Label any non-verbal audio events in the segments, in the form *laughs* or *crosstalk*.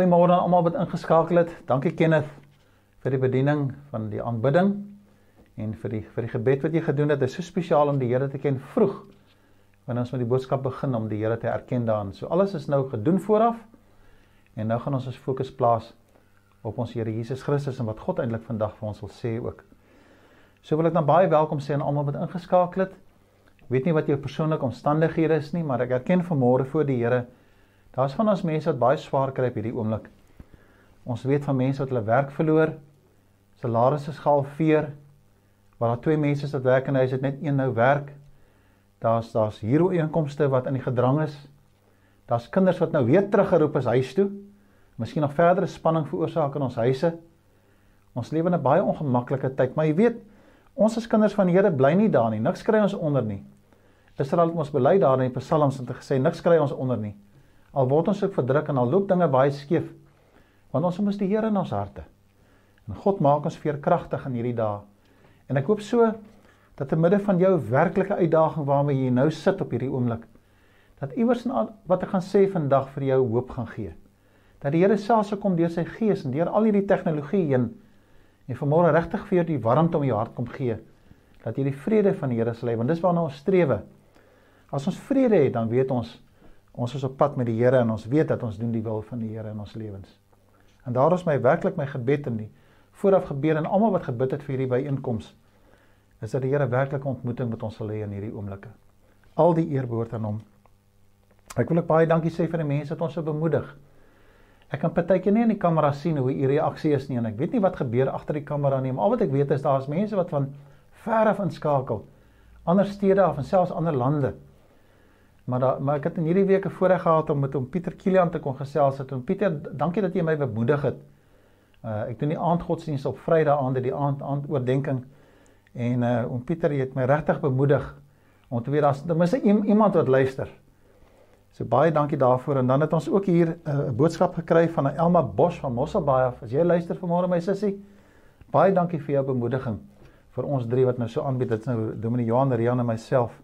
Goeiemôre aan almal wat ingeskakel het. Dankie Kenneth vir die bediening van die aanbidding en vir die vir die gebed wat jy gedoen het. Dit is so spesiaal om die Here te ken vroeg wanneer ons met die boodskap begin om die Here te erken daarin. So alles is nou gedoen vooraf en nou gaan ons ons fokus plaas op ons Here Jesus Christus en wat God eintlik vandag vir ons wil sê ook. So wil ek dan baie welkom sê aan almal wat ingeskakel het. Weet nie wat jou persoonlike omstandighede is nie, maar ek erken vanmôre voor die Here Daar's van ons mense wat baie swaar kry op hierdie oomblik. Ons weet van mense wat hulle werk verloor, salarisse gehalveer, waar daar twee mense wat werk en hy het net een nou werk. Daar's daar's hierdie inkomste wat in die gedrang is. Daar's kinders wat nou weer teruggeroep is huis toe. Miskien nog verdere spanning veroorsaak in ons huise. Ons lewe in 'n baie ongemaklike tyd, maar jy weet, ons as kinders van die Here bly nie daar nie. Niks kry ons onder nie. Israel het ons bely daar in die Psalms om te gesê niks kry ons onder nie. Al word ons ook verdruk en al loop dinge baie skeef, want ons moet die Here in ons harte. En God maak ons veerkragtig in hierdie dae. En ek hoop so dat te midde van jou werklike uitdaging waarmee jy nou sit op hierdie oomblik, dat iewers in wat ek gaan sê vandag vir jou hoop gaan gee. Dat die Here self sou kom deur sy gees en deur al hierdie tegnologie heen en vanmôre regtig vir jou die warmte om jou hart kom gee. Dat jy die vrede van die Here sal hê, want dis waarna ons streef. As ons vrede het, dan weet ons Ons is op pad met die Here en ons weet dat ons doen die wil van die Here in ons lewens. En daar is my werklik my gebed in die vooraf gebeur en almal wat gebid het vir hierdie byeenkoms is dat die Here werklik 'n ontmoeting met ons sal hê in hierdie oomblikke. Al die eer behoort aan hom. Ek wil ook baie dankie sê vir die mense wat ons so bemoedig. Ek kan partykeer nie in die kamera sien hoe u reaksie is nie en ek weet nie wat gebeur agter die kamera nie, maar al wat ek weet is daar's mense wat van ver af inskakel. Ander stede af en selfs ander lande. Maar da, maar ek het in hierdie week 'n voorreg gehad om met hom Pieter Kilian te kon gesels het. En Pieter, dankie dat jy my bemoedig het. Uh ek doen die aandgodsdienst op Vrydag aand die aand aand oordenking. En uh om Pieter het my regtig bemoedig om te weet daar's ten minste iemand wat luister. So baie dankie daarvoor en dan het ons ook hier 'n uh, boodskap gekry van Elma Bosch van Mosselbaai af. As jy luister vanmôre my sussie, baie dankie vir jou bemoediging vir ons drie wat nou so aanbied. Dit is nou Dominee Johan, Rian en myself.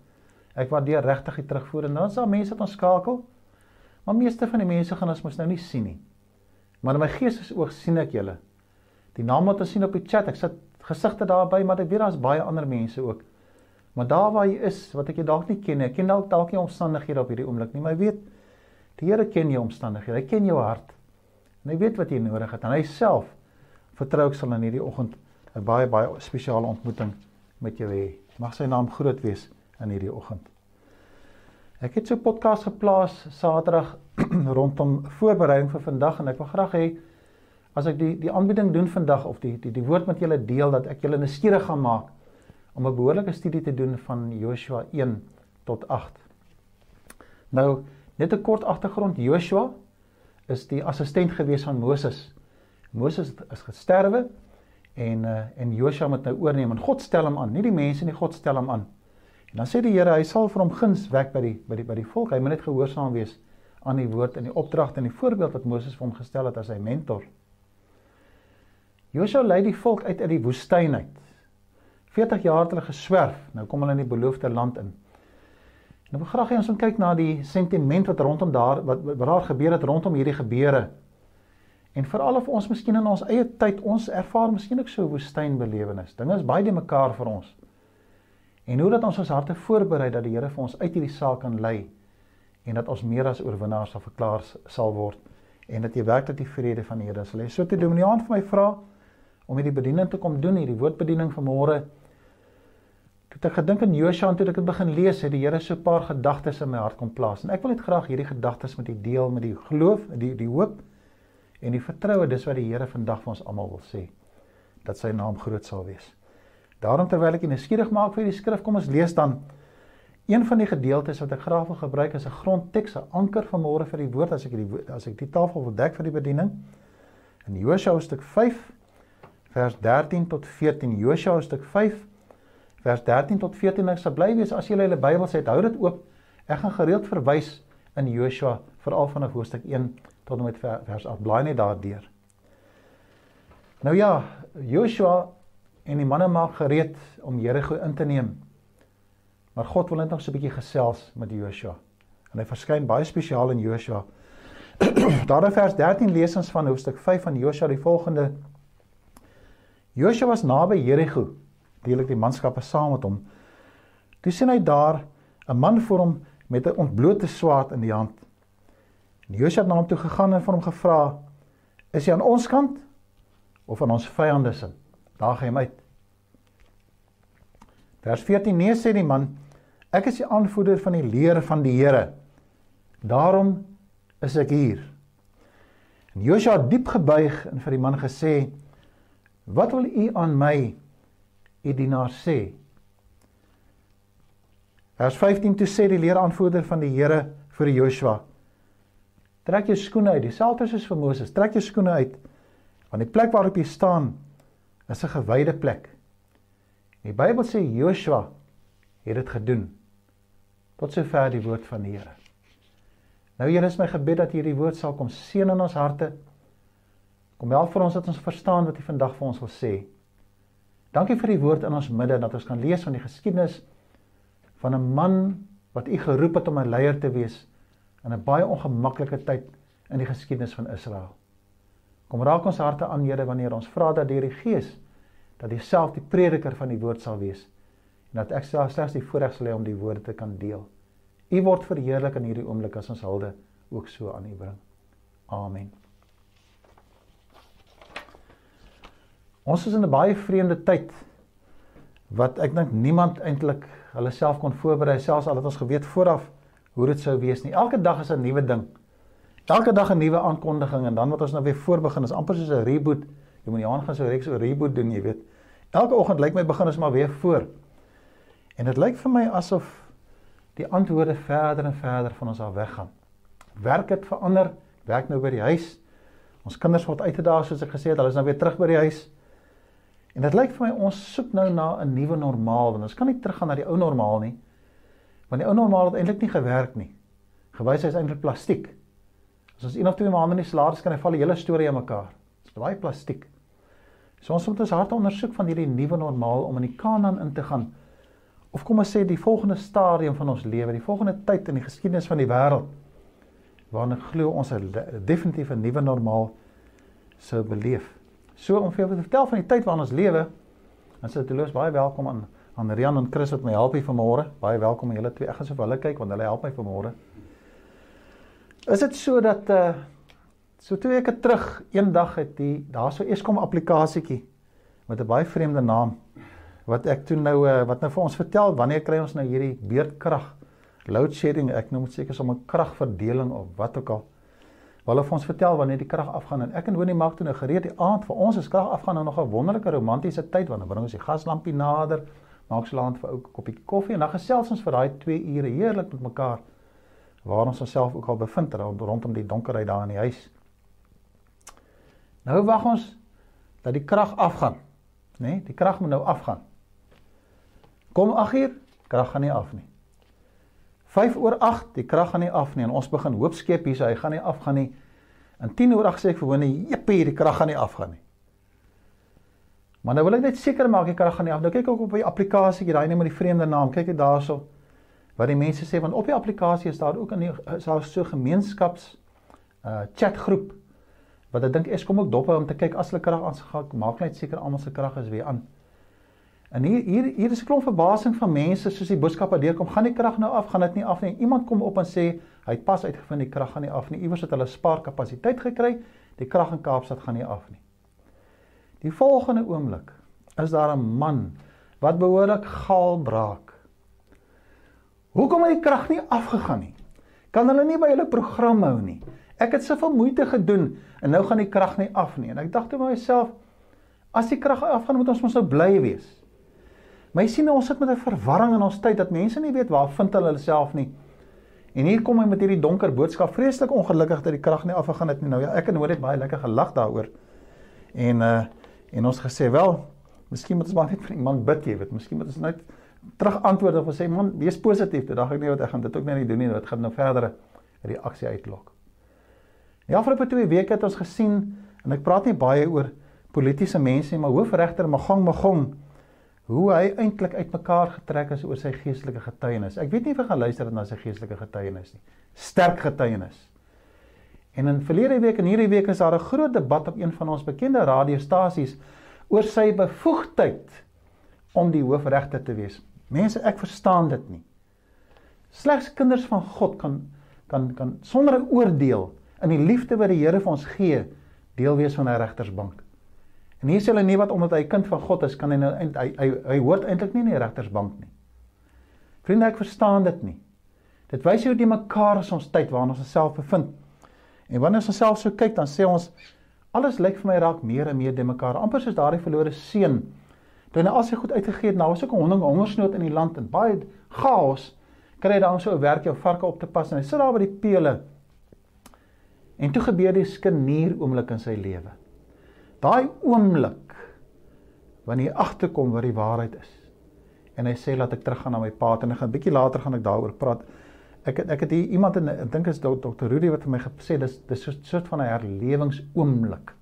Ek waardeer regtig die terugvoer en dan is daar mense wat ons skakel. Maar meeste van die mense gaan ons mos nou nie sien nie. Maar in my gees is oog sien ek julle. Die naam wat ons sien op die chat, ek sit gesigte daarby, maar ek weet daar's baie ander mense ook. Maar daar waar jy is, wat ek jy dalk nie ken nie, ek ken dalk dalk nie omstandighede op hierdie oomblik nie, maar jy weet die Here ken jou omstandighede. Hy ken jou hart. En hy weet wat jy nodig het en hy self vertrou ek sal in hierdie oggend 'n baie baie spesiale ontmoeting met jou hê. Mag sy naam groot wees in hierdie oggend. Ek het so 'n podcast geplaas Saterdag *clears throat* rondom voorbereiding vir vandag en ek wil graag hê as ek die die aanbieding doen vandag of die die die woord met julle deel dat ek julle nuuskierig gaan maak om 'n behoorlike studie te doen van Joshua 1 tot 8. Nou, net 'n kort agtergrond, Joshua is die assistent gewees van Moses. Moses is gesterwe en uh, en Joshua moet nou oorneem en God stel hom aan, nie die mense nie, God stel hom aan. En dan sê die Here, hy sal vir hom guns wek by die by die by die volk. Hy moet net gehoorsaam wees aan die woord en die opdragte en die voorbeeld wat Moses vir hom gestel het as sy mentor. Josua lei die volk uit uit die woestyn uit. 40 jaar het hulle geswerf. Nou kom hulle in die beloofde land in. Nou wil graag hê ons moet kyk na die sentiment wat rondom daar wat wat daar gebeur het rondom hierdie gebeure. En veral of ons miskien in ons eie tyd ons ervaar miskien ook so 'n woestynbelewenis. Dinge is baie de mekaar vir ons. En hoe dat ons ons harte voorberei dat die Here vir ons uit hierdie saak kan lei en dat ons meer as oorwinnaars sal verklaar sal word en dat jy werk dat die vrede van die Here sal hê. So te Dominiaan vir my vra om hierdie bediening te kom doen, hierdie woordbediening van môre. Toe ek gedink aan Josua en toe ek dit begin lees, het die Here so 'n paar gedagtes in my hart kom plaas. En ek wil net graag hierdie gedagtes met u deel met die geloof, die die hoop en die vertroue dis wat die Here vandag vir ons almal wil sê dat sy naam groot sal wees. Daarom terwyl ek jy nuuskierig maak vir die skrif, kom ons lees dan een van die gedeeltes wat ek graag wil gebruik as 'n grondteks, 'n anker van môre vir die woord as ek die as ek die tafel wil dek vir die bediening. In Josua hoofstuk 5 vers 13 tot 14. Josua hoofstuk 5 vers 13 tot 14. Ek sal bly wees as julle julle Bybels het, hou dit oop. Ek gaan gereeld verwys in Josua veral vanaf hoofstuk 1 tot en met vers 8. Blaai net daardeur. Nou ja, Joshua en die manne maak gereed om Jerigo in te neem. Maar God wil net nog so 'n bietjie gesels met Joshua. En hy verskyn baie spesiaal in Joshua *clears throat* Daar in vers 13 lees ons van hoofstuk 5 van Josua die volgende: Josua was naby Jerigo, deelik die manskappe saam met hom. Toe sien hy daar 'n man voor hom met 'n ontblote swaard in die hand. En Josua het na hom toe gegaan en vir hom gevra: "Is jy aan ons kant of aan ons vyande se?" Daar gaan hy uit. Vers 14 nee sê die man: "Ek is die aanvoerder van die leer van die Here. Daarom is ek hier." En Josua het diep gebuig en vir die man gesê: "Wat wil u aan my, u dienaar sê?" Vers 15 toe sê die leeraanvoerder van die Here vir Joshua: Trek jou skoene uit, dieselfde soos vir Moses. Trek jou skoene uit want die plek waarop jy staan is 'n gewyde plek. Die Bybel sê Joshua het dit gedoen. Tot sover die woord van die Here. Nou Here is my gebed dat hierdie woord sal kom seën in ons harte. Kom help vir ons dat ons verstaan wat U vandag vir ons wil sê. Dankie vir die woord in ons midde dat ons kan lees van die geskiedenis van 'n man wat U geroep het om 'n leier te wees in 'n baie ongemaklike tyd in die geskiedenis van Israel. Kom raak ons harte aan Here wanneer ons vra dat deur die Gees dat U self die prediker van die woord sal wees en dat ek self slegs die voorreg sal hê om die woorde te kan deel. U word verheerlik in hierdie oomblik as ons hulde ook so aan U bring. Amen. Ons is in 'n baie vreemde tyd wat ek dink niemand eintlik hulle self kon voorberei selfs al het ons geweet vooraf hoe dit sou wees nie. Elke dag is 'n nuwe ding. Elke dag 'n nuwe aankondiging en dan wat ons nou weer voorbegin is amper soos 'n reboot. Jy moet Johan gaan so reeks so reboot doen, jy weet. Elke oggend lyk my begin ons maar weer voor. En dit lyk vir my asof die antwoorde verder en verder van ons af weggaan. Werk het verander. Werk nou by die huis. Ons kinders word uitgedaag soos ek gesê het, hulle is nou weer terug by die huis. En dit lyk vir my ons soek nou na 'n nuwe normaal want ons kan nie teruggaan na die ou normaal nie. Want die ou normaal het eintlik nie gewerk nie. Gewys hy is eintlik plastiek. As ons een of twee maande nie salaris kan, val die hele storie aan mekaar. Dit is baie plastiek. So ons moet ons harte ondersoek van hierdie nuwe normaal om in die Kanaan in te gaan. Of kom ons sê die volgende stadium van ons lewe, die volgende tyd in die geskiedenis van die wêreld waarna glo ons 'n definitief 'n nuwe normaal sou beleef. So om vir jou te vertel van die tyd waarin ons lewe, dan sê dit baie welkom aan aan Rian en Chris wat my help hier vanmôre. Baie welkom aan julle twee. Ek gaan so vir hulle kyk want hulle help my vanmôre. Is dit so dat uh so twee weke terug eendag het die daarso Eskom applikasietjie met 'n baie vreemde naam wat ek toe nou uh wat nou vir ons vertel wanneer kry ons nou hierdie beurtkrag load shedding ek noem dit seker som 'n kragverdeling of wat ook al Hulle het ons vertel wanneer die krag afgaan. En ek en Honie maak toe nou gereed die aand vir ons is krag afgaan nou nog 'n wonderlike romantiese tyd wanneer bring ons die gaslampie nader, maak so laat vir 'n koppie koffie en dan gesels ons vir daai 2 ure heerlik met mekaar waar ons onsself ook al bevind rond, rondom die donkerheid daar in die huis. Nou wag ons dat die krag afgaan, né? Nee, die krag moet nou afgaan. Kom 8uur, krag gaan nie af nie. 5 oor 8, die krag gaan nie af nie en ons begin hoop skep hier, so hy gaan nie afgaan nie. En 10 oor 8 sê ek vir hom, "Jippie, die krag gaan nie afgaan nie." Maar nou wil ek net seker maak die krag gaan nie af. Nou kyk ek ook op die applikasie, daai net met die vreemde naam. Kyk ek daarso wat die mense sê want op die applikasie is daar ook 'n daar so gemeenskaps uh chatgroep wat ek dink Eskom ook dop hou om te kyk as hulle krag aangegaan, maak net seker almal se krag is weer aan. En hier hier hier is 'n klomp verbasing van mense soos die boodskappe deurkom, gaan die krag nou af, gaan dit nie af nie. Iemand kom op en sê hy het pas uitgevind die krag gaan nie af nie. Iewers het hulle spaar kapasiteit gekry, die krag in Kaapstad gaan nie af nie. Die volgende oomblik is daar 'n man wat behoorlik gaal braak. Hoekom het die krag nie afgegaan nie? Kan hulle nie by hulle program hou nie? Ek het soveel moeite gedoen en nou gaan die krag nie af nie. En ek dink toe myself, as die krag afgaan, moet ons mos nou bly wees. Maar jy sien ons sit met 'n verwarring in ons tyd dat mense nie weet waar vind hulle self nie. En hier kom hy met hierdie donker boodskap, vreeslik ongelukkig dat die krag nie afgegaan het nie. Nou ja, ek en hoor dit baie lekker gelag daaroor. En uh en ons gesê wel, miskien moet ons maar net vir iemand bid, jy weet, miskien moet ons net terug antwoord of sê man, wees positief. Dit dink ek nie wat ek gaan dit ook net nie doen nie, dit gaan nou verdere reaksie uitlok. Die afgelope 2 weke het ons gesien en ek praat nie baie oor politieke mense nie, maar hoofregter Magong Magong hoe hy eintlik uitmekaar getrek is oor sy geestelike getuienis. Ek weet nie of jy gaan luister na sy geestelike getuienis nie. Sterk getuienis. En in verlede week en hierdie week is daar 'n groot debat op een van ons bekende radiostasies oor sy bevoegdheid om die hoofregter te wees. Mense, ek verstaan dit nie. Slegs kinders van God kan kan kan sonder 'n oordeel in die liefde wat die Here vir ons gee, deel wees van 'n regtersbank. En hier sê hulle nie wat omdat hy kind van God is, kan hy nou hy hy, hy hoort eintlik nie in die regtersbank nie. Vriende, ek verstaan dit nie. Dit wys hoe die mekaar is ons tyd waarin ons osself bevind. En wanneer ons osself so kyk, dan sê ons alles lyk vir my raak meer en meer de mekaar. Amper soos daardie verlore seun. Toe hy al sy goed uitgegee het, nou was ook 'n honding hongersnood in die land en baie chaos. Kry hy dan so 'n werk jou varke op te pas en hy sit daar by die pele. En toe gebeur die skenier oomblik in sy lewe. Daai oomblik wanneer hy agterkom wat die waarheid is. En hy sê laat ek teruggaan na my pa en ek gaan 'n bietjie later gaan ek daaroor praat. Ek het ek het hier iemand en ek dink is dokter Rudy wat vir my gesê dis dis so 'n soort van 'n herlewingsoomblik.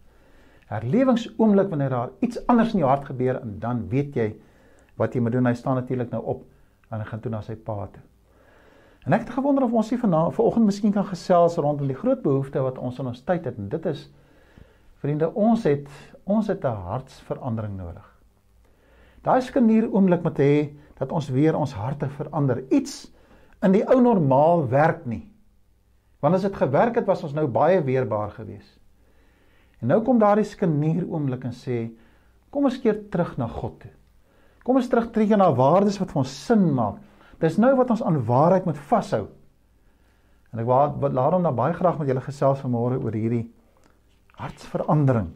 Herlewingsoomblik wanneer daar iets anders in jou hart gebeur en dan weet jy wat jy moet doen. Hy staan natuurlik nou op en hy gaan toe na sy pa toe. En ek het gewonder of ons nie vanaand vanoggend miskien kan gesels rondom die groot behoefte wat ons in ons tyd het en dit is vriende, ons het ons het 'n hartsverandering nodig. Daai skenier oomblik moet hê dat ons weer ons harte verander. Iets in die ou normaal werk nie. Want as dit gewerk het, was ons nou baie weerbaar geweest. En nou kom daardie skenier oomblik en sê, kom ons keer terug na God toe. Kom ons terug tree na waardes wat vir ons sin maak. Dis nou wat ons aan waarheid moet vashou. En ek wou wat laat hom nou baie graag met julle gesels vanmôre oor hierdie hartsverandering.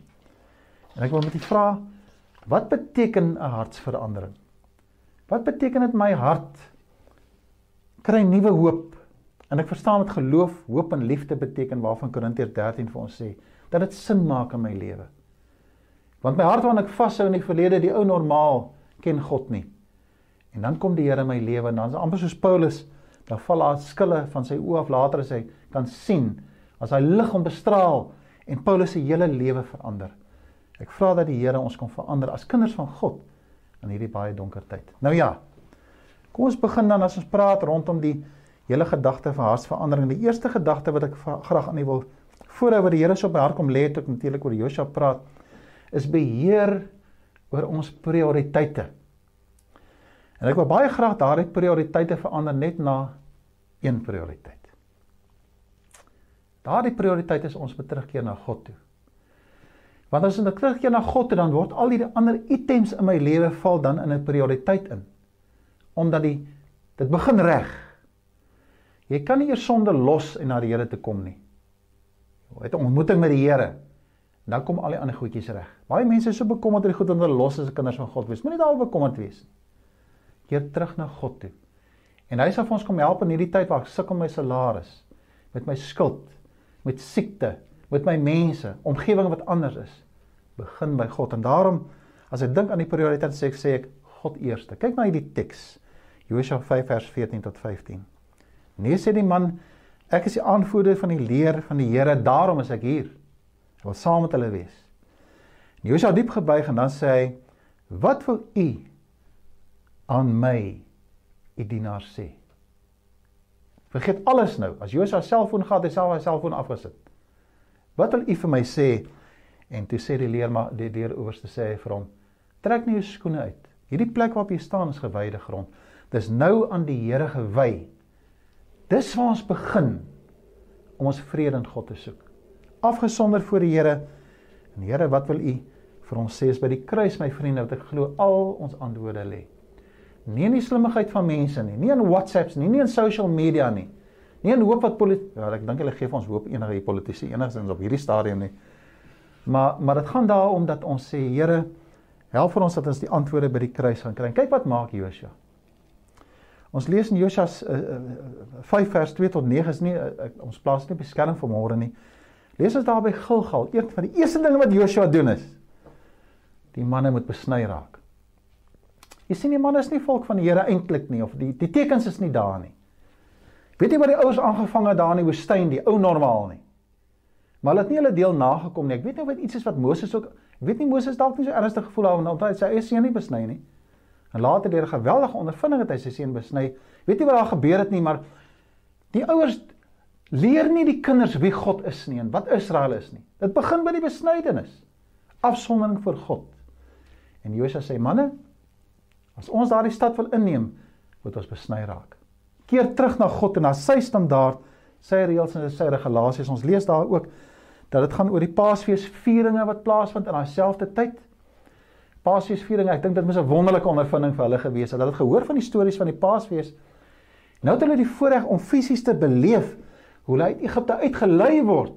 En ek wil met u vra, wat beteken 'n hartsverandering? Wat beteken dit my hart kry nuwe hoop. En ek verstaan wat geloof, hoop en liefde beteken waarvan Korintiërs 13 vir ons sê, dat dit sin maak in my lewe. Want my hart waarin ek vashou in die verlede, die ou normaal, ken God nie. En dan kom die Here in my lewe en dan is amper soos Paulus, dan val daar skille van sy oë af later as hy kan sien, as hy lig hom bestraal en Paulus se hele lewe verander. Ek vra dat die Here ons kom verander as kinders van God in hierdie baie donker tyd. Nou ja, Kom ons begin dan as ons praat rondom die hele gedagte van hartsverandering. Die eerste gedagte wat ek graag aan u wil voorhou wat die Here so op my hart kom lê het ek natuurlik oor Josua praat is beheer oor ons prioriteite. En ek wil baie graag daardie prioriteite verander net na een prioriteit. Daardie prioriteit is ons moet terugkeer na God toe. Want as ons terugkeer na God toe dan word al die ander items in my lewe val dan in 'n prioriteit in omdat die dit begin reg. Jy kan nie eers sonde los en na die Here te kom nie. Het 'n ontmoeting met die Here. Dan kom al die ander goedjies reg. Baie mense is so bekommerd oor die goed wat hulle los as kinders van God wees. Moenie daaroor bekommerd wees nie. Keer terug na God toe. En hy sal vir ons kom help in hierdie tyd waar ek sukkel met my salaris, met my skuld, met siekte, met my mense, omgewing wat anders is. Begin by God en daarom as ek dink aan die prioriteit sê ek sê ek God eerste. Kyk na hierdie teks. Josua 5 vers 14 tot 15. Nee sê die man, ek is die aanvoerder van die leer van die Here, daarom is ek hier. Ek wil saam met hulle wees. En Josua diep gebuig en dan sê hy, "Wat wil u aan my, u dienaar sê?" Vergeet alles nou. As Josua selfoon gehad, hy self sy selfoon afgesit. Wat wil u vir my sê? En toe sê die leer maar die deur owerste sê vir hom, "Trek nie jou skoene uit. Hierdie plek waarop jy staan is gewyde grond." Dis nou aan die Here gewy. Dis waar ons begin om ons vrede in God te soek. Afgesonder voor die Here. En Here, wat wil U vir ons sê is by die kruis my vriende wat ek glo al ons antwoorde lê. Nie in die slimmigheid van mense nie, nie in WhatsApps nie, nie in social media nie. Nie in hoop wat politiek, ja, ek dink hulle gee vir ons hoop enige politici enigstens op hierdie stadium nie. Maar maar dit gaan daaroor dat ons sê Here, help vir ons dat ons die antwoorde by die kruis gaan kry. Kyk wat maak Josua. Ons lees in Josua uh, uh, 5 vers 2 tot 9 is nie uh, ons plaas nie beskerm vir môre nie. Lees ons daar by Gilgal, een van die eerste dinge wat Josua doen is die manne moet besny raak. Jy sien die manne is nie volk van die Here eintlik nie of die die tekens is nie daar nie. Weet jy wat die ouers aangevang het daar in die woestyn, die ou normaal nie. Maar hulle het nie hulle deel nagekom nie. Ek weet nie of dit iets is wat Moses ook, weet nie Moses dalk nie so ernstig gevoel daaroor omdat hy sy eie seun nie besny nie. En later deur 'n geweldige ondervinding het hy sy seun besny. Weet jy wat daar gebeur het nie, maar die ouers leer nie die kinders wie God is nie en wat Israel is nie. Dit begin by die besnydenis. Afsondering vir God. En Josua sê manne, as ons daardie stad wil inneem, moet ons besny raak. Keer terug na God en na sy standaard, sy reëls en sy regulasies. Ons lees daar ook dat dit gaan oor die Paasfeesvieringe wat plaasvind in daai selfde tyd. Paasfeesvieringe, ek dink dit moes 'n wonderlike ondervinding vir hulle gewees het. Hulle het gehoor van die stories van die Paasfees. Nou het hulle die voorreg om fisies te beleef hoe hulle uit Egipte uitgelei word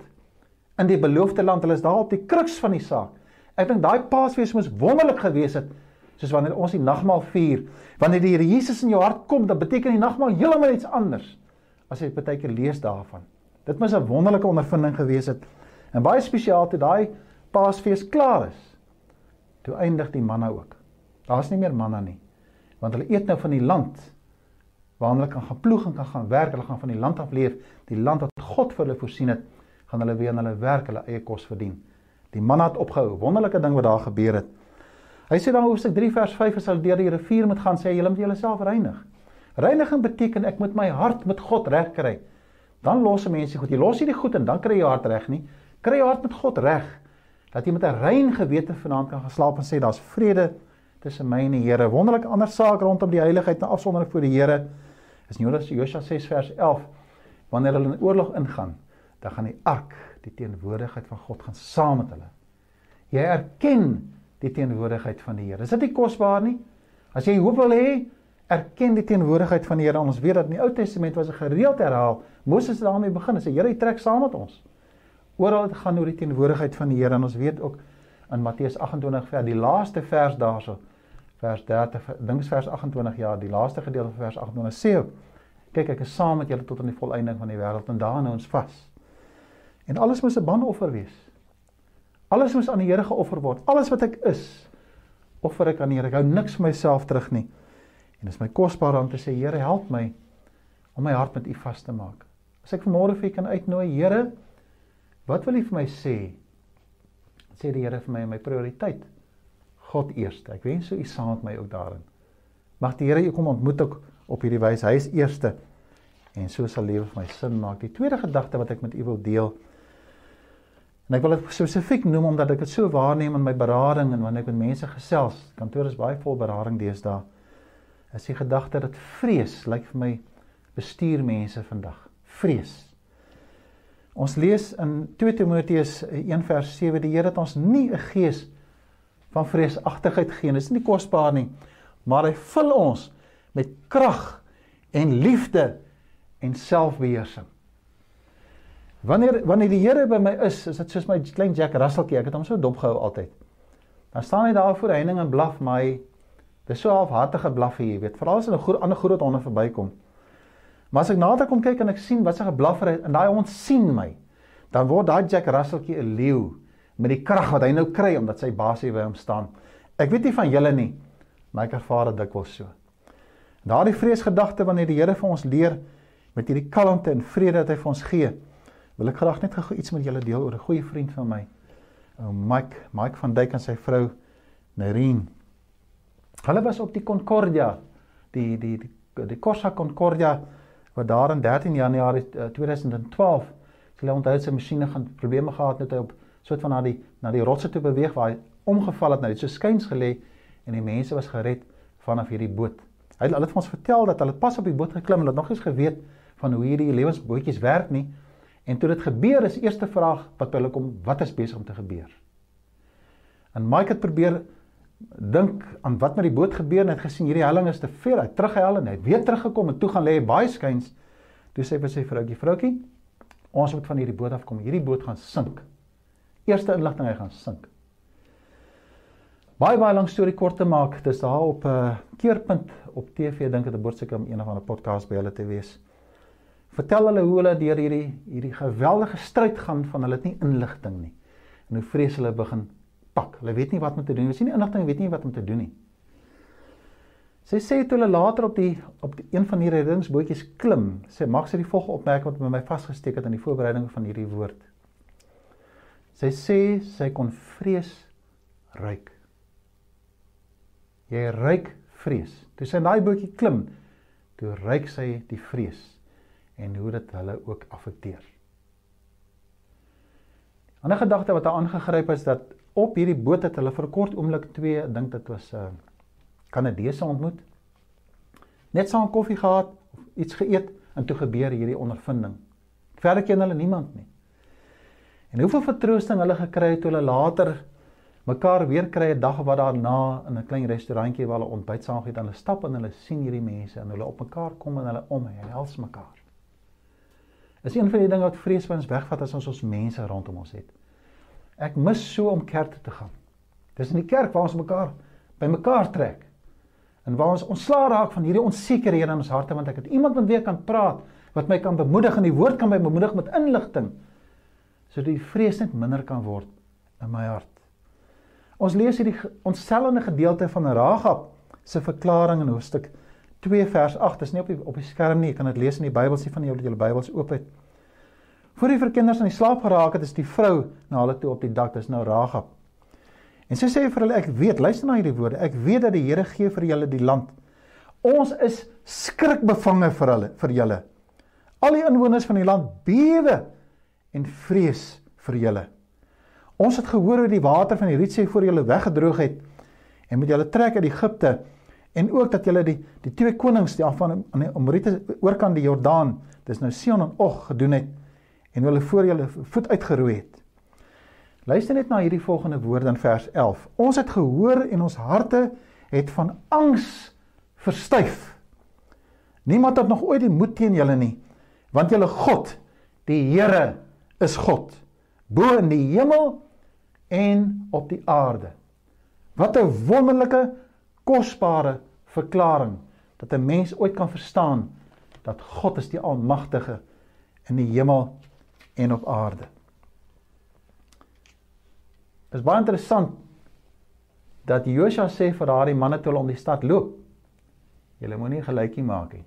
in die beloofde land. Hulle is daar op die kruks van die saak. Ek dink daai Paasfees moes wonderlik gewees het soos wanneer ons die nagmaal vier. Wanneer die Here Jesus in jou hart kom, dan beteken die nagmaal heeltemal iets anders as jy baie keer lees daarvan. Dit moes 'n wonderlike ondervinding gewees het. En baie spesiaal toe daai Paasfees klaar is. Toe eindig die manna ook. Daar's nie meer manna nie. Want hulle eet nou van die land waar hulle kan gaan ploeg en kan gaan werk. Hulle gaan van die land af leef, die land wat God vir hulle voorsien het, gaan hulle weer aan hulle werk, hulle eie kos verdien. Die manna het opgehou. Wonderlike ding wat daar gebeur het. Hy sê dan Hoofstuk 3 vers 5 as hulle deur die rivier moet gaan, sê hy julle moet julleself reinig. Reiniging beteken ek moet my hart met God reg kry. Dan los mense goed. Jy los nie die goed en dan kry jy hart reg nie kry jou hart met God reg dat jy met 'n rein gewete vanaand kan geslaap en sê daar's vrede tussen my en die Here. Wonderlik ander saak rondom die heiligheid en afsondering voor die Here is Jonas Josua 6 vers 11 wanneer hulle in oorlog ingaan, dan gaan die ark, die teenwoordigheid van God gaan saam met hulle. Jy erken die teenwoordigheid van die Here. Is dit nie kosbaar nie? As jy hoop wil hê, erken die teenwoordigheid van die Here. Ons weet dat in die Ou Testament was 'n gereeld herhaal. Moses het daarmee begin en sê Here, jy trek saam met ons. Oral het gaan oor die teenwoordigheid van die Here en ons weet ook in Matteus 28 vers die laaste vers daarso vers 30 dink vers 28 ja die laaste gedeelte van vers 28 sê ook kyk ek is saam met julle tot aan die volëinding van die wêreld en daarin hou ons vas. En alles moet 'n banoffer wees. Alles moet aan die Here geoffer word. Alles wat ek is offer ek aan die Here. Ek hou niks vir myself terug nie. En dit is my kosbaar om te sê Here help my om my hart met U vas te maak. As ek vanmôre vir U kan uitnooi Here Wat wil U vir my sê? Sê die Here vir my my prioriteit. God eerste. Ek wens so U saam met my ook daarin. Mag die Here U kom ontmoet ook op hierdie wyse. Hy is eerste. En so sal lewe vir my sin maak. Die tweede gedagte wat ek met u wil deel. En ek wil dit spesifiek noem omdat ek dit so waarneem in my berading en wanneer ek met mense gesels. Kantoor is baie vol berading deesdae. Is die gedagte dat vrees lyk vir my bestuur mense vandag. Vrees. Ons lees in 2 Timoteus 1 vers 7 die Here het ons nie 'n gees van vreesagtigheid gegee nie. Dit is nie kosbaar nie, maar hy vul ons met krag en liefde en selfbeheersing. Wanneer wanneer die Here by my is, is dit soos my klein Jack Russeltjie, ek het hom so dopgehou altyd. Dan staan hy daar voor heining en blaf my. Dis so halfhartige blaf hier, jy weet, veral as 'n ander groot honde verbykom. Maar as ek nader kom kyk en ek sien wat sy geblaffer het en daai hond sien my, dan word daai Jack Russeltjie 'n leeu met die krag wat hy nou kry omdat sy baas hier by hom staan. Ek weet nie van julle nie, maar ek ervaar dit dikwels so. Daardie vreesgedagte wanneer die Here vir ons leer met hierdie kalmte en vrede wat hy vir ons gee, wil ek graag net gou iets met julle deel oor 'n goeie vriend van my. Ou Mike, Mike van Duyk en sy vrou Nerine. Hulle was op die Concordia, die die die, die Corsa Concordia wat daar in 13 Januarie 2012 sy hulle onthou sy masjiene gaan probleme gehad het op soort van na die na die rotse toe beweeg waar hy omgeval het nou dit so skuins gelê en die mense was gered vanaf hierdie boot. Hy het hulle het ons vertel dat hulle pas op die boot geklim en het nog eens geweet van hoe hierdie lewensbootjies werk nie. En toe dit gebeur is eerste vraag wat by hulle kom, wat is besig om te gebeur? En Mike het probeer dink aan wat met die boot gebeur en het gesien hierdie helling is te ver. Hy terughel en hy het weer teruggekom en toe gaan lê baie skuins. Toe sê hy vir sy vroutjie, "Vroutjie, ons moet van hierdie boot afkom. Hierdie boot gaan sink." Eerste inligting hy gaan sink. Baie baie lank storie kort te maak, dis daar op 'n uh, keerpunt op TV, dink dit behoort seker om een of ander podcast by hulle te wees. Vertel hulle hoe hulle deur hierdie hierdie geweldige stryd gaan van hulle het nie inligting nie. En hoe vrees hulle begin pak. Hulle weet nie wat om te doen nie. Hulle sien die inligting, weet nie wat om te doen nie. Sy sê toe hulle later op die op die, een van hierdie reddingsbootjies klim, sê mag sy die volgende opmerking wat by my vasgesteek het in die voorbereiding van hierdie woord. Sy sê sy kon vrees ruik. Jy ruik vrees. Toe sy in daai bootjie klim, toe ruik sy die vrees. en hoe dit hulle ook affekteer. Ander gedagte wat daar aangegryp is dat op hierdie boot het hulle vir 'n kort oomblik twee, ek dink dit was 'n uh, Kanadese ontmoet. Net saam koffie gehad of iets geëet en toe gebeur hierdie ondervinding. Verder ken hulle niemand nie. En hoeveel vertroosting hulle gekry het toe hulle later mekaar weer kry 'n dag wat daarna in 'n klein restaurantjie waar hulle ontbyt saam gehad en hulle stap en hulle sien hierdie mense en hulle op mekaar kom en hulle omhels mekaar. Is een van die dinge wat vrees vir ons wegvat as ons ons mense rondom ons het. Ek mis so om kerk te gaan. Dis in die kerk waar ons mekaar by mekaar trek. En waar ons ontslaa raak van hierdie onsekerhede in ons harte want ek het iemand met wie ek kan praat wat my kan bemoedig en die woord kan my bemoedig met inligting sodat die vrees net minder kan word in my hart. Ons lees hierdie ontstellende gedeelte van Ragab se verklaring in hoofstuk 2 vers 8. Dit is nie op die op die skerm nie. Jy kan dit lees in die Bybel sien van julle julle Bybels oop het. Voor die verkinders aan die slaap geraak het, is die vrou na hulle toe op die dak. Dis nou Ragab. En sy sê vir hulle ek weet, luister na hierdie woorde. Ek weet dat die Here gee vir julle die land. Ons is skrikbevange vir hulle vir julle. Al die inwoners van die land bewe en vrees vir julle. Ons het gehoor hoe die water van die Rietsee voor julle weggedroog het en met julle trek uit Egipte en ook dat julle die die twee konings die af van aan die Amorite oorkant die Jordaan, dis nou Sion en Og gedoen het en hulle voor julle voet uitgeroei het. Luister net na hierdie volgende woorde in vers 11. Ons het gehoor en ons harte het van angs verstyf. Niemand het nog ooit die moed teen julle nie, want julle God, die Here, is God bo in die hemel en op die aarde. Wat 'n wonderlike, kosbare verklaring dat 'n mens ooit kan verstaan dat God is die almagtige in die hemel en op aarde. Dit is baie interessant dat Josua sê vir daardie manne toe hulle om die stad loop. Julle moenie gelykie maak nie.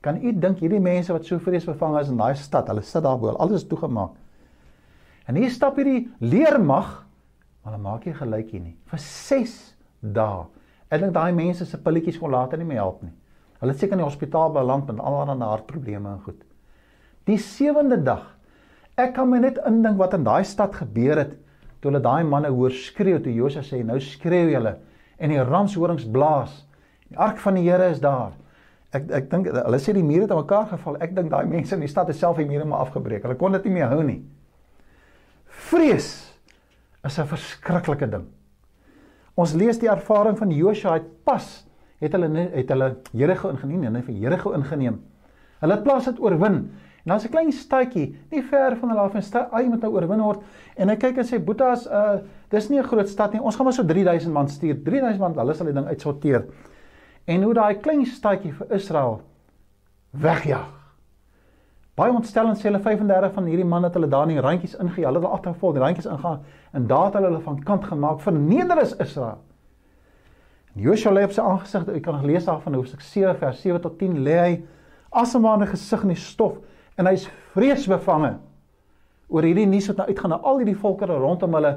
Kan u dink hierdie mense wat so vreesbevange is in daai stad, hulle sit daar bo, alles is toegemaak. En hier stap hierdie leermag, maar hulle maak nie gelykie nie. Vir 6 dae. Ek dink daai mense se pilletjies kon later nie meer help nie. Hulle het seker in die hospitaal beland met allerlei hartprobleme en goed. Die sewende dag. Ek kan my net indink wat in daai stad gebeur het toe hulle daai manne hoor skreeu toe Josua sê nou skreeu julle en die ramshorings blaas. Die ark van die Here is daar. Ek ek dink hulle sê die mure het aan mekaar geval. Ek dink daai mense in die stad het self die mure maar afgebreek. Hulle kon dit nie meer hou nie. Vrees is 'n verskriklike ding. Ons lees die ervaring van Josua het pas het hulle het hulle Jerigo ingeneem, nee, vir Jerigo ingeneem. Hulle het plaas dit oorwin. En daar's 'n klein stadjie, nie ver van hulle af en ai moet nou oorwin word. En hy kyk en sê Boetas, uh dis nie 'n groot stad nie. Ons gaan maar so 3000 man stuur. 3000 man, hulle sal die ding uitsorteer. En hoe daai klein stadjie vir Israel wegjaag. Baie ontstellend sê hulle 35 van hierdie manne het hulle daar in die randjies ingegaan. Hulle het al agtervol die randjies ingaan en daar het hulle hulle van kant gemaak. Verneder is Israel. En Joshua lê op sy aangesig. Jy kan lees daar van Hoofstuk 7 vers 7 tot 10 lê hy asemhale gesig in die stof en hy's vreesbevange oor hierdie nuus wat nou uitgaan na al hierdie volkere rondom hulle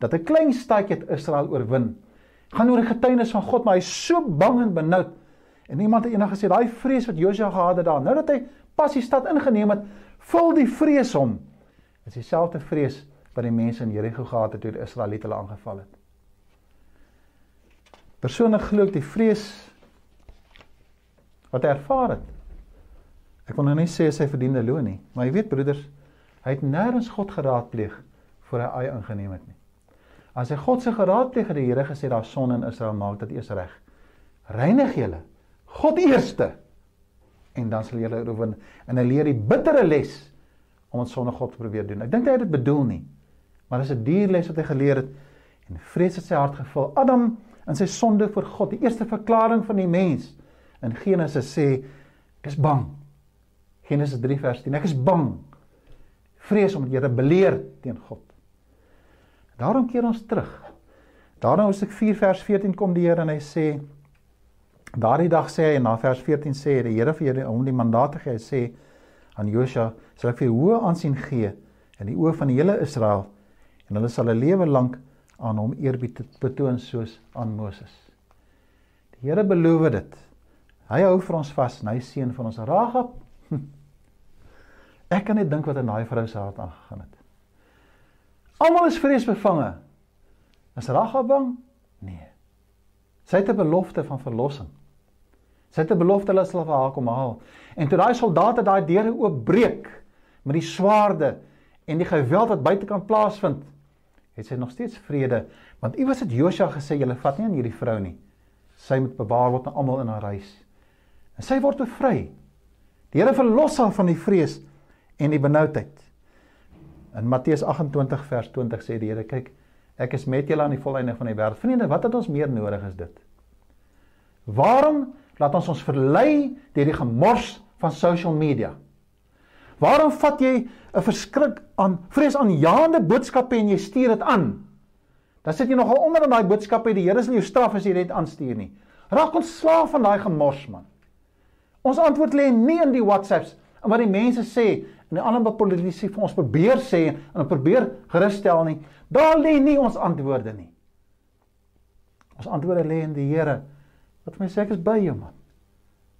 dat 'n klein stadjie Israel oorwin. Gaan oor die getuienis van God, maar hy's so bang en benoud. En iemand het eendag gesê daai vrees wat Joshua gehad het daar, nou dat hy pas die stad ingeneem het, vul die vrees hom. Dit is dieselfde vrees wat die mense in Jerigo gehad het toe die Israeliete hulle aangeval het. Persoonlik glo ek die vrees wat hy ervaar het. Ek wil nou nie sê sy verdiende loon nie, maar jy weet broeders, hy het nêrens God geraadpleeg voor hy eie ingeneem het nie. As hy God se geraadpleeg het die Here gesê daar son in Israel maak dit eers reg. Reinig julle. God eerste en dan sal jy oorwin en hy leer die bittere les om ons sonder God te probeer doen. Ek dink hy het dit bedoel nie. Maar dis 'n duur les wat hy geleer het en vrees het sy hart gevul. Adam in sy sonde voor God, die eerste verklaring van die mens in Genesis sê is bang. Genesis 3 vers 10. Ek is bang. Vrees omdat jy rebelleer teen God. Daarom keer ons terug. Daarna Hosea 4 vers 14 kom die Here en hy sê Daardie dag sê hy en na vers 14 sê die Here vir julle om die mandaat te gee sê aan Josua sal ek vir hoë aansien gee in die oë van die hele Israel en hulle sal 'n lewe lank aan hom eerbied betoon soos aan Moses. Die Here beloof dit. Hy hou vir ons vas en hy seën van ons Ragab. Ek kan net dink wat in daai vrou se hart aangegaan het. Almal is vreesbevange. Is Ragab bang? Nee. Sy het 'n belofte van verlossing. Sy het 'n belofte dat hulle vir haar kom haal. En toe daai soldate daai deure oopbreek met die swaarde en die geweld wat buitekant plaasvind, het sy nog steeds vrede, want iewers het Josua gesê julle vat nie aan hierdie vrou nie. Sy moet bewaar word aan almal in haar huis. En sy word bevry. Die Here verlos haar van die vrees en die benoudheid. In Matteus 28 vers 20 sê die Here, kyk, ek is met julle aan die volleinde van die wêreld. Vriende, wat het ons meer nodig as dit? Waarom laat ons ons verlei deur die gemors van social media? Waarom vat jy 'n verskrik aan vreesaanjaende boodskappe en jy stuur dit aan? Dan sit jy nogal onder in daai boodskappe, die Here sal jou straf as jy dit aanstuur nie. Raak ons slaaf van daai gemors man. Ons antwoord lê nie in die WhatsApps en wat die mense sê en die ander politici vir ons probeer sê en probeer gerusstel nie. Daar lê nie ons antwoorde nie. Ons antwoorde lê in die Here. Wat my sê ek is by jou man.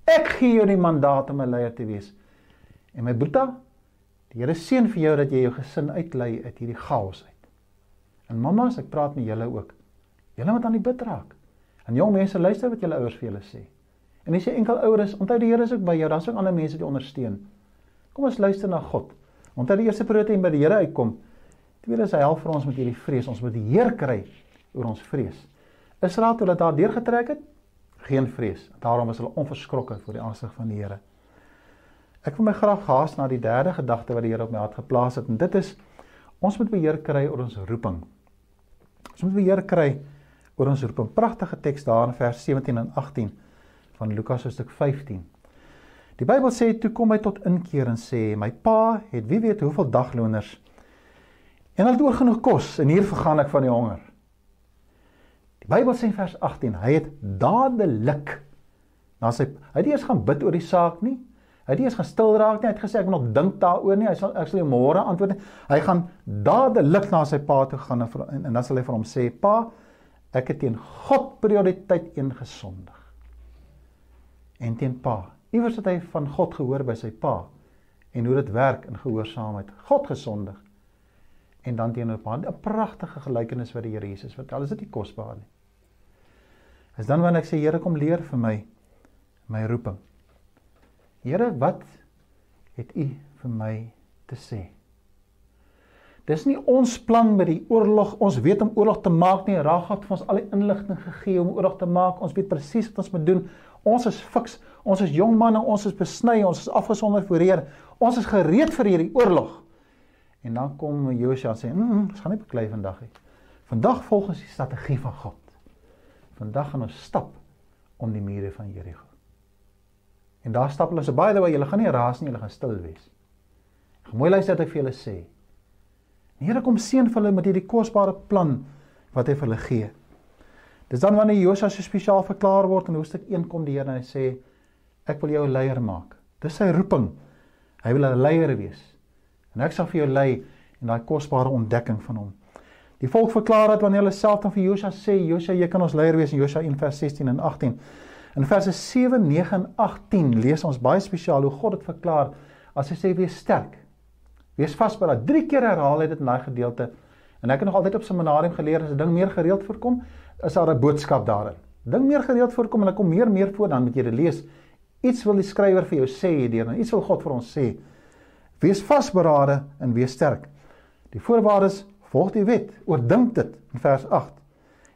Ek gee jou die mandaat om 'n leier te wees. En my boeta, die Here seën vir jou dat jy jou gesin uitlei uit hierdie chaos uit. En mammas, ek praat met julle ook. Julle moet aan die bid raak. En jong mense, luister wat julle ouers vir julle sê. En as jy enkel ouers, onthou die Here is ook by jou. Daar's ook ander mense wat jou ondersteun. Kom ons luister na God. Onthou die eerste prioriteit by die Here uitkom. Tweede is hy help vir ons met hierdie vrees. Ons moet die Heer kry oor ons vrees. Israel toe dat daar deurgetrek het, geen vrees. Daarom is hulle onverskrokke voor die aansig van die Here. Ek wil my graag haas na die derde gedagte wat die Here op my hart geplaas het en dit is ons moet beheer kry oor ons roeping. Ons moet beheer kry oor ons roeping. Pragtige teks daar in vers 17 en 18 van Lukas hoofstuk 15. Die Bybel sê toe kom hy tot inkeer en sê my pa het wie weet hoeveel dagloners en hulle het oor genoeg kos en hier vergaan ek van die honger. Die Bybel sê in vers 18, hy het dadelik na sy hy het eers gaan bid oor die saak nie. Hy het eers gaan stil raak nie. Hy het gesê ek moet nog dink daaroor nie. Hy sal ek sal jou môre antwoord nie. Hy gaan dadelik na sy pa toe gaan en, en, en dan sal hy vir hom sê: "Pa, ek het teen God prioriteit ingesondig." En teen pa. Iewers het hy van God gehoor by sy pa en hoe dit werk in gehoorsaamheid. God gesondig. En dan teenoor pa, 'n pragtige gelykenis wat die Here Jesus vertel. Is dit nie kosbaar nie? Is dan wanneer ek sê Here kom leer vir my my roeping. Here, wat het U vir my te sê? Dis nie ons plan met die oorlog. Ons weet om oorlog te maak nie. Ragab het vir ons al die inligting gegee om oorlog te maak. Ons weet presies wat ons moet doen. Ons is fiks. Ons is jong manne, ons is besny, ons is afgesonder voor Heer. Ons is gereed vir hierdie oorlog. En dan kom Josua en sê, "Mm, ons gaan nie beklei vandag nie. Vandag volg ons die strategie van God." Vandag gaan ons stap om die mure van Jerigo. En daar stap hulle so by the way, julle gaan nie raas nie, julle gaan stil wees. Gaan mooi luister wat ek vir julle sê. Die Here kom seën vir hulle met hierdie kosbare plan wat hy vir hulle gee. Dis dan wanneer Josua so spesiaal verklaar word in hoofstuk 1 kom die Here en hy sê ek wil jou 'n leier maak. Dis sy roeping. Hy wil 'n leier wees. En ek sal vir jou lei in daai kosbare ontdekking van hom. Die volk verklaar dat wanneer hulle self dan vir Josua sê, Josua, jy kan ons leier wees in Josua 1 vers 16 en 18. In verse 7, 9 en 18 lees ons baie spesiaal hoe God dit verklaar as hy sê wees sterk. Wees vasberei. Drie keer herhaal hy dit in daai gedeelte. En ek het nog altyd op seminarium geleer as 'n ding meer gereeld voorkom, is daar 'n boodskap daarin. Ding meer gereeld voorkom en dan kom meer meer voor dan moet jy dit lees. Iets wil die skrywer vir jou sê hierdeur en iets wil God vir ons sê. Wees vasberade en wees sterk. Die voorwaardes volg die wet, oordink dit in vers 8.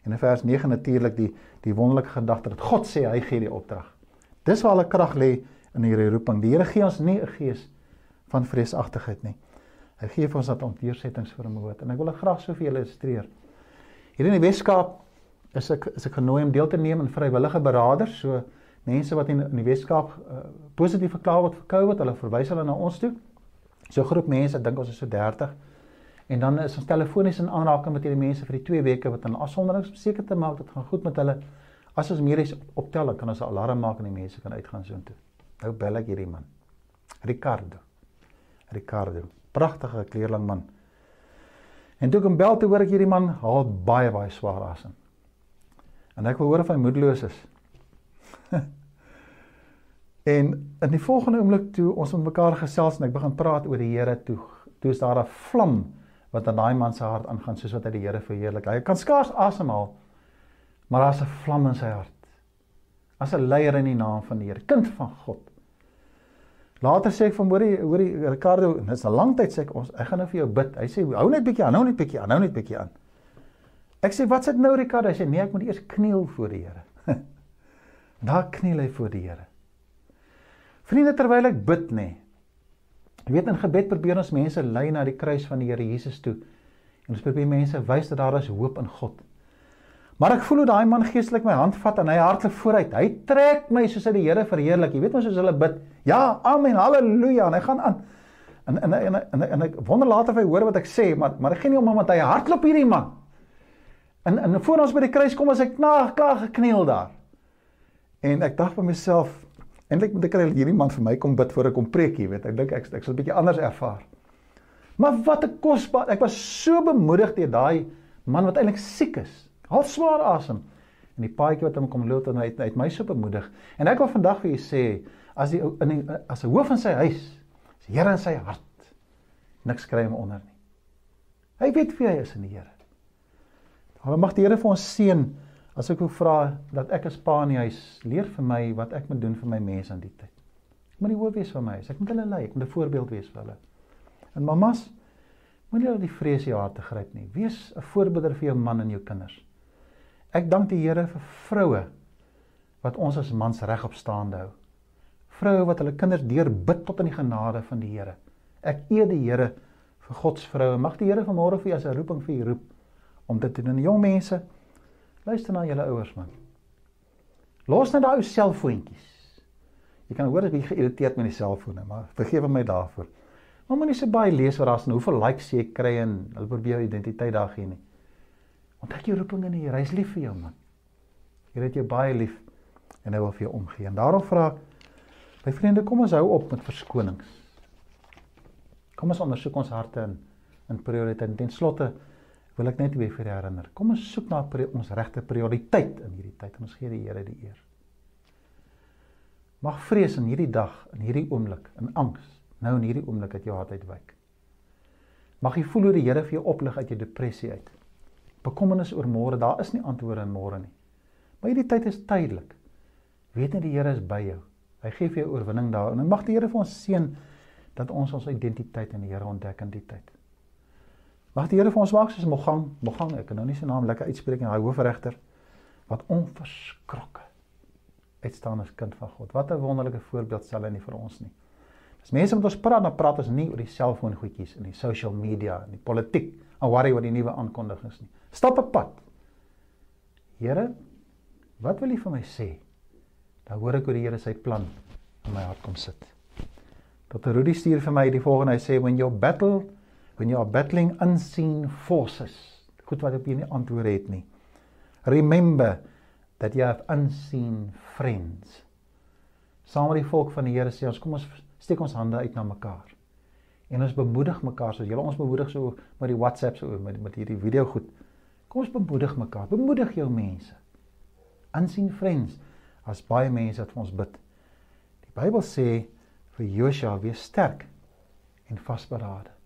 En in vers 9 natuurlik die die wonderlike gedagte dat God sê hy gee die opdrag. Dis waar hulle krag lê in hierdie roeping. Die Here gee ons nie 'n gees van vreesagtigheid nie. Hy gee vir ons dat ontweersettings vermoë en ek wil dit graag so vir julle illustreer. Hier in die Weskaap is ek is ek genooi om deel te neem aan vrywillige beraders, so mense wat in, in die Weskaap uh, positief verklaar word vir COVID, hulle verwys hulle na ons toe. So 'n groep mense, ek dink ons is so 30 En dan is ons telefonies in aanraking met hierdie mense vir die 2 weke wat hulle afsonderings seker te maak dit gaan goed met hulle. As ons meer is optel, kan ons 'n alarm maak en die mense kan uitgaan soontoe. Nou bel ek hierdie man. Ricardo. Ricardo. Pragtige kleerling man. En toe ek hom bel te hoor ek hierdie man haal baie baie swaar asem. En ek wil hoor of hy moedeloos is. *laughs* En in die volgende oomblik toe ons met mekaar gesels en ek begin praat oor die Here toe, toe is daar 'n vlam wat aan daai man se hart aangaan soos wat hy die Here verheerlik. Hy kan skaars asemhaal, maar daar's 'n vlam in sy hart. As 'n leier in die naam van die Here, kind van God. Later sê ek van hoorie hoorie Ricardo, dit's 'n lang tyd sê ek ons ek gaan nou vir jou bid. Hy sê hou net bietjie aan, hou net bietjie aan, hou net bietjie aan. Ek sê wat sê nou Ricardo? Hy sê nee, ek moet eers kniel voor die Here. *laughs* Daar kniel hy voor die Here. Vriende, terwyl ek bid nê. Jy weet in gebed probeer ons mense lei na die kruis van die Here Jesus toe. En ons probeer mense wys dat daar is hoop in God. Maar ek voel hoe daai man geestelik my hand vat en hy hardloop vooruit. Hy trek my soos hy die Here verheerlik. Jy weet mos soos hulle bid. Ja, amen, haleluja. En hy gaan aan. En en en en, en ek wonder later of hy hoor wat ek sê, maar maar ek gee nie om hom want hy hardloop hierdie man. En en voor ons by die kruis kom as ek klaar klaar gekniel daar. En ek dink by myself, eintlik moet ek kry hierdie man vir my kom bid voor ek kom preek, jy weet. Ek dink ek ek sal 'n bietjie anders ervaar. Maar wat 'n kosbaar. Ek was so bemoedig deur daai man wat eintlik siek is. Haal swaar asem. En die paadjie wat hom kom loop en hy het, hy het my so bemoedig. En ek wil vandag vir julle sê as die in die, as 'n hoof in sy huis, is die Here in sy hart. Niks kry hom onder nie. Hy weet wie hy is in die Here. Dan mag die Here vir ons seën as ek wil vra dat ek as pa in die huis leer vir my wat ek moet doen vir my mense in die tyd. Ek moet die hoof wees vir my huis. Ek moet hulle lei, ek moet 'n voorbeeld wees vir hulle. En mamas, moenie dat die vrees jou hart te gryp nie. Wees 'n voorbeeld vir jou man en jou kinders. Ek dank die Here vir vroue wat ons as mans regop staande hou. Vroue wat hulle kinders deur bid tot in die genade van die Here. Ek eer die Here vir God se vroue. Mag die Here vanmôre vir jou as 'n roeping vir u roep om dit te doen. Jong mense, luister na julle ouers man. Los net daai ou selfoontjies. Jy kan hoor ek bietjie geïrriteerd met die selfone, maar vergewe my daarvoor. Maar moenie se baie lees wat daar's en hoeveel likes jy kry en hulle probeer jou identiteit daar gee nie. Ontdek jou roeping in die Here. Hy's lief vir jou, man. Hy het jou baie lief en hy wil vir jou omgee. En daarom vra ek my vriende, kom ons hou op met verskonings. Kom ons ondersoek ons harte in in prioriteit. Ten slotte wil ek net weer vir herinner. Kom ons soek na ons regte prioriteit in hierdie tyd en ons gee die Here die eer. Mag vrees in hierdie dag, in hierdie oomblik, in angs, nou in hierdie oomblik uit jou hart uitwyk. Mag jy voel hoe die Here vir jou oplig uit jou depressie uit bekommernis oor môre, daar is nie antwoorde in môre nie. Maar hierdie tyd is tydelik. Weet net die Here is by jou. Hy gee vir jou oorwinning daar en mag die Here vir ons seën dat ons ons identiteit in die Here ontdek in die tyd. Mag die Here vir ons maak soos Mogang, Mogang, ek kan nou nie sy naam lekker uitspreek nie, daai hoofregter wat onverskrokke uitstaan as kind van God. Wat 'n wonderlike voorbeeld stel hy nie vir ons nie. As mense met ons praat, dan praat ons nie oor die selfoon goedjies en die social media en die politiek en worry oor die nuwe aankondigings nie. Stap 'n pad. Here, wat wil U vir my sê? Dan hoor ek hoe die Here sy plan in my hart kom sit. Dr. Rudy stuur vir my die volgende, hy sê when you battle, when you are battling unseen forces. Goed wat ek nie antwoord het nie. Remember that you have unseen friends. Saam met die volk van die Here sê ons kom ons steek ons hande uit na mekaar en ons bemoedig mekaar soos julle ons bemoedig so met die WhatsApp so met met hierdie video goed. Kom ons bemoedig mekaar. Bemoedig jou mense. Unseen friends as baie mense wat vir ons bid. Die Bybel sê vir Josua wees sterk en vasberade.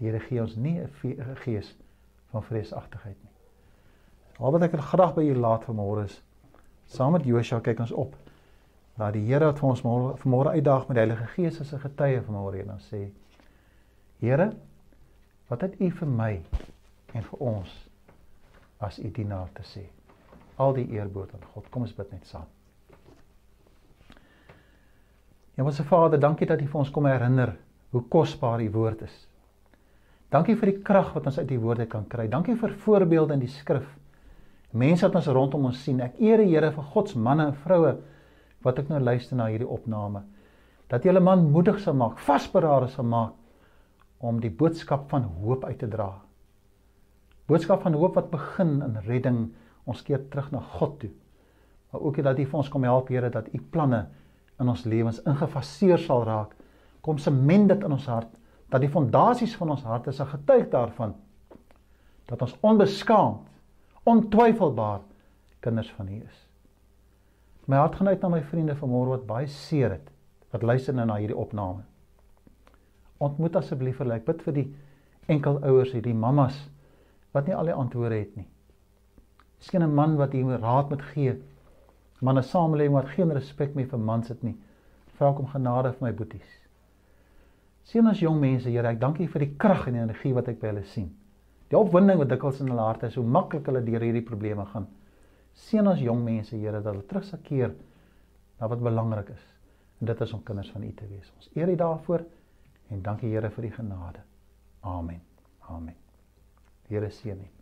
Die Here gee ons nie 'n gees van vreesagtigheid nie. Al wat ek graag by julle laat vanmôre is saam met Josua kyk ons op na die Here wat vir ons môre vanmôre uitdaag met die Heilige Gees as 'n getuie vanmôre en dan sê Here, wat het U vir my en vir ons as U dienaar te sê? Al die eer behoort aan God. Kom ons bid net saam. Ja, ons Vader, dankie dat U vir ons kom herinner hoe kosbaar U woord is. Dankie vir die krag wat ons uit U woorde kan kry. Dankie vir voorbeelde in die skrif. Mense wat ons rondom ons sien. Ek eer die Here vir God se manne en vroue wat ek nou luister na hierdie opname. Dat hulle man moedig sal maak, vasberade sal maak om die boodskap van hoop uit te dra. Boodskap van hoop wat begin in redding, ons keer terug na God toe. Maar ook dat U vir ons kom help, Here, dat U planne in ons lewens ingefaseer sal raak. Kom sement dit in ons hart dat die fondasies van ons harte sal getuig daarvan dat ons onbeskaamd, ontwyfelbaar kinders van U is. My hart gaan uit na my vriende vanmôre wat baie seer het wat luister nou na hierdie opname. Ontmoet asseblief hulle. Ek bid vir die enkel ouers, hierdie mammas wat nie al die antwoorde het nie. Miskien 'n man wat hier raad moet gee. Man 'n samelewing wat geen respek meer vir mans het nie. Vra kom genade vir my boeties. Sien ons jong mense, Here, ek dank U vir die krag en die energie wat ek by hulle sien. Die opwinding wat dikwels in hulle harte is, hoe maklik hulle deur hierdie probleme gaan. Seën ons jong mense, Here, dat hulle terugsakeer na wat belangrik is. En dit is om kinders van U te wees. Ons eer U daarvoor en dankie Here vir die genade. Amen. Amen. Here seën U.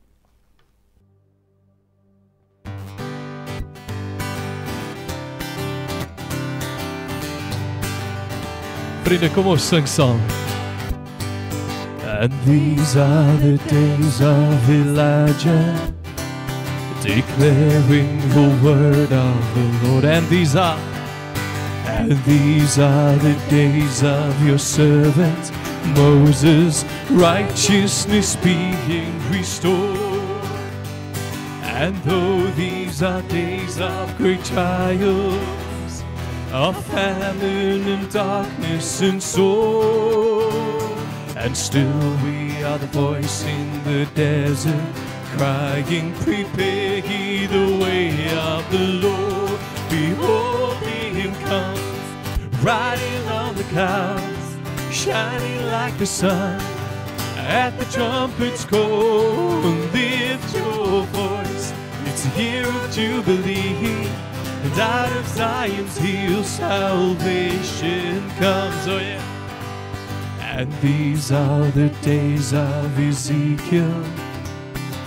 Sing. And these are the days of Elijah declaring the word of the Lord. And these are, and these are the days of your servant Moses, righteousness being restored. And though these are days of great trials, of famine and darkness and sorrow, and still we are the voice in the desert crying, Prepare ye the way of the Lord. Behold, him comes, riding on the clouds, shining like the sun. At the trumpet's call, lift your voice. It's a year of jubilee, and out of Zion's hill salvation comes. Oh yeah. And these are the days of Ezekiel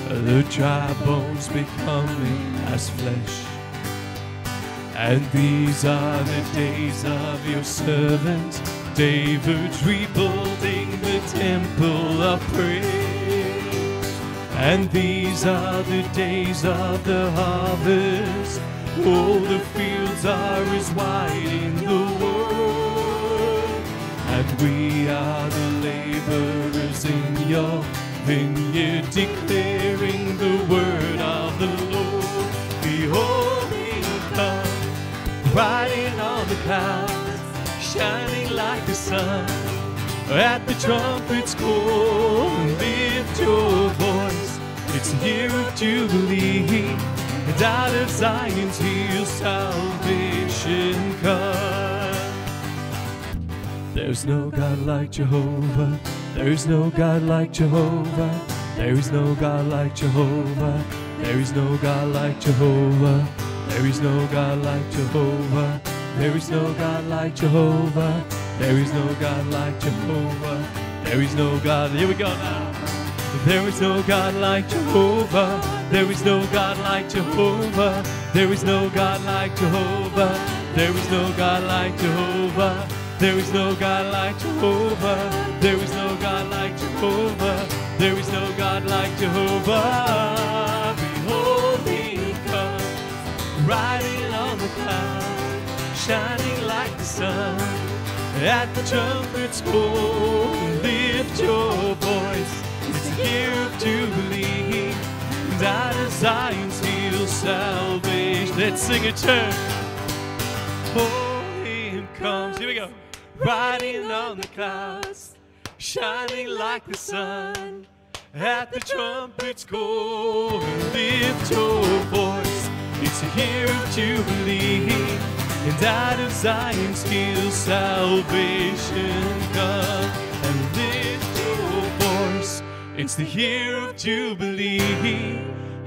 the dry bones becoming as flesh. And these are the days of your servant David rebuilding the temple of praise. And these are the days of the harvest. All the fields are as wide in the world. And we are the laborers in your vineyard declaring the word of the Lord. Behold, comes, riding on the clouds, shining like the sun. At the trumpet's call, lift your voice. It's year of jubilee, out of Zion's hill salvation comes. There's no God like Jehovah. There is no God like Jehovah. There is no God like Jehovah. There is no God like Jehovah. There is no God like Jehovah. There is no God like Jehovah. There is no God like Jehovah. There is no God. Here we go now. There is no God like Jehovah. There is no God like Jehovah. There is no God like Jehovah. There is no God like Jehovah. There is no God like Jehovah. There is no God like Jehovah. There is no God like Jehovah. Behold, he comes, riding on the cloud, shining like the sun. At the trumpet's call, lift your voice. It's a year of jubilee. Out of Zion's hill salvation. Let's sing it, church. Oh, comes. Here we go riding on the clouds, shining like the sun. At the trumpet's call, lift your voice. It's a year of jubilee, and out of Zion's hill salvation come. It's the year of jubilee,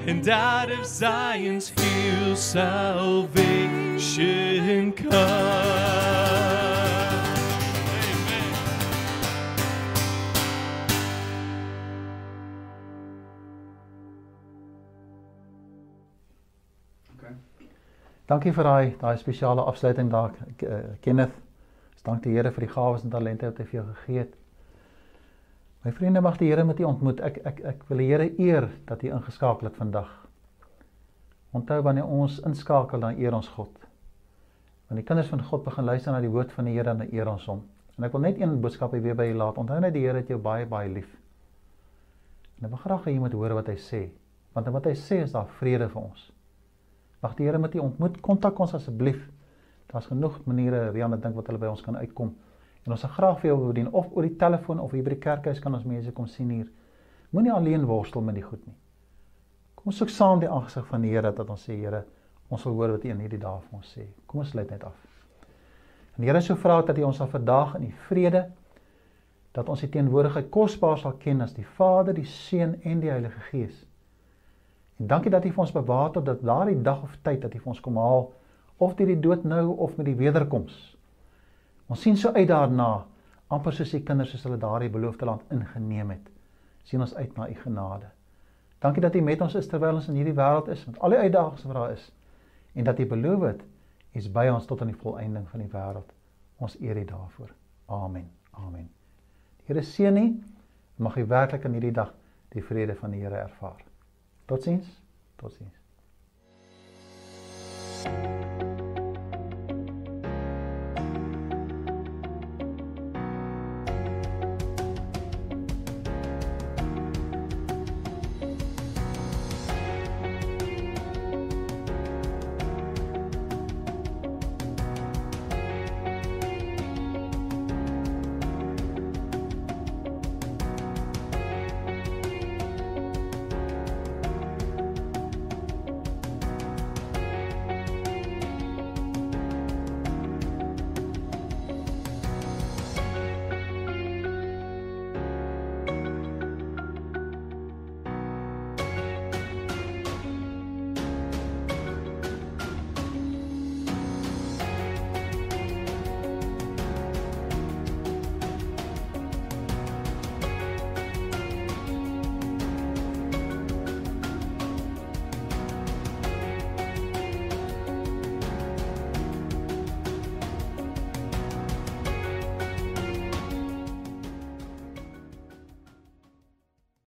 and out of Zion's hill salvation come. Dankie vir daai daai spesiale afsluiting daar uh, Kenneth. Ons dank die Here vir die gawes en talente wat hy vir jou gegee het. My vriende mag die Here met u ontmoet. Ek ek ek wil die Here eer dat u ingeskakel het vandag. Onthou wanneer ons inskakel dan eer ons God. Wanneer die kinders van God begin luister na die woord van die Here dan eer ons hom. En ek wil net een boodskap weer by u laat. Onthou net die Here het jou baie baie lief. En ek wil graag hê jy moet hoor wat hy sê, want wat hy sê is daar vrede vir ons. Mag die Here met u ontmoet. Kontak ons asseblief. Daar's genoeg maniere Rian dink wat hulle by ons kan uitkom. En ons sal graag vir jou bedien of oor die telefoon of hier by die kerkhuis kan ons mense kom sien hier. Moenie alleen worstel met die goed nie. Kom ons soek saam die aangesig van die Here dat ons sê Here, ons wil hoor wat U in hierdie dae vir ons sê. Kom ons sluit net af. En die Here sou vra dat U ons sal vandag in die vrede dat ons die teenwoordigheid kosbaar sal ken as die Vader, die Seun en die Heilige Gees. En dankie dat U vir ons bewaar tot dat daardie dag of tyd dat U vir ons kom haal of deur die dood nou of met die wederkoms. Ons sien so uit daarna, amper soos die kinders soos hulle daardie beloofde land ingeneem het. sien ons uit na U genade. Dankie dat U met ons is terwyl ons in hierdie wêreld is met al die uitdagings wat daar is en dat U beloof het U is by ons tot aan die volëinding van die wêreld. Ons eer U daarvoor. Amen. Amen. Here seën U. Mag U werklik in hierdie dag die vrede van die Here ervaar. Totsiens. Totsiens. thank you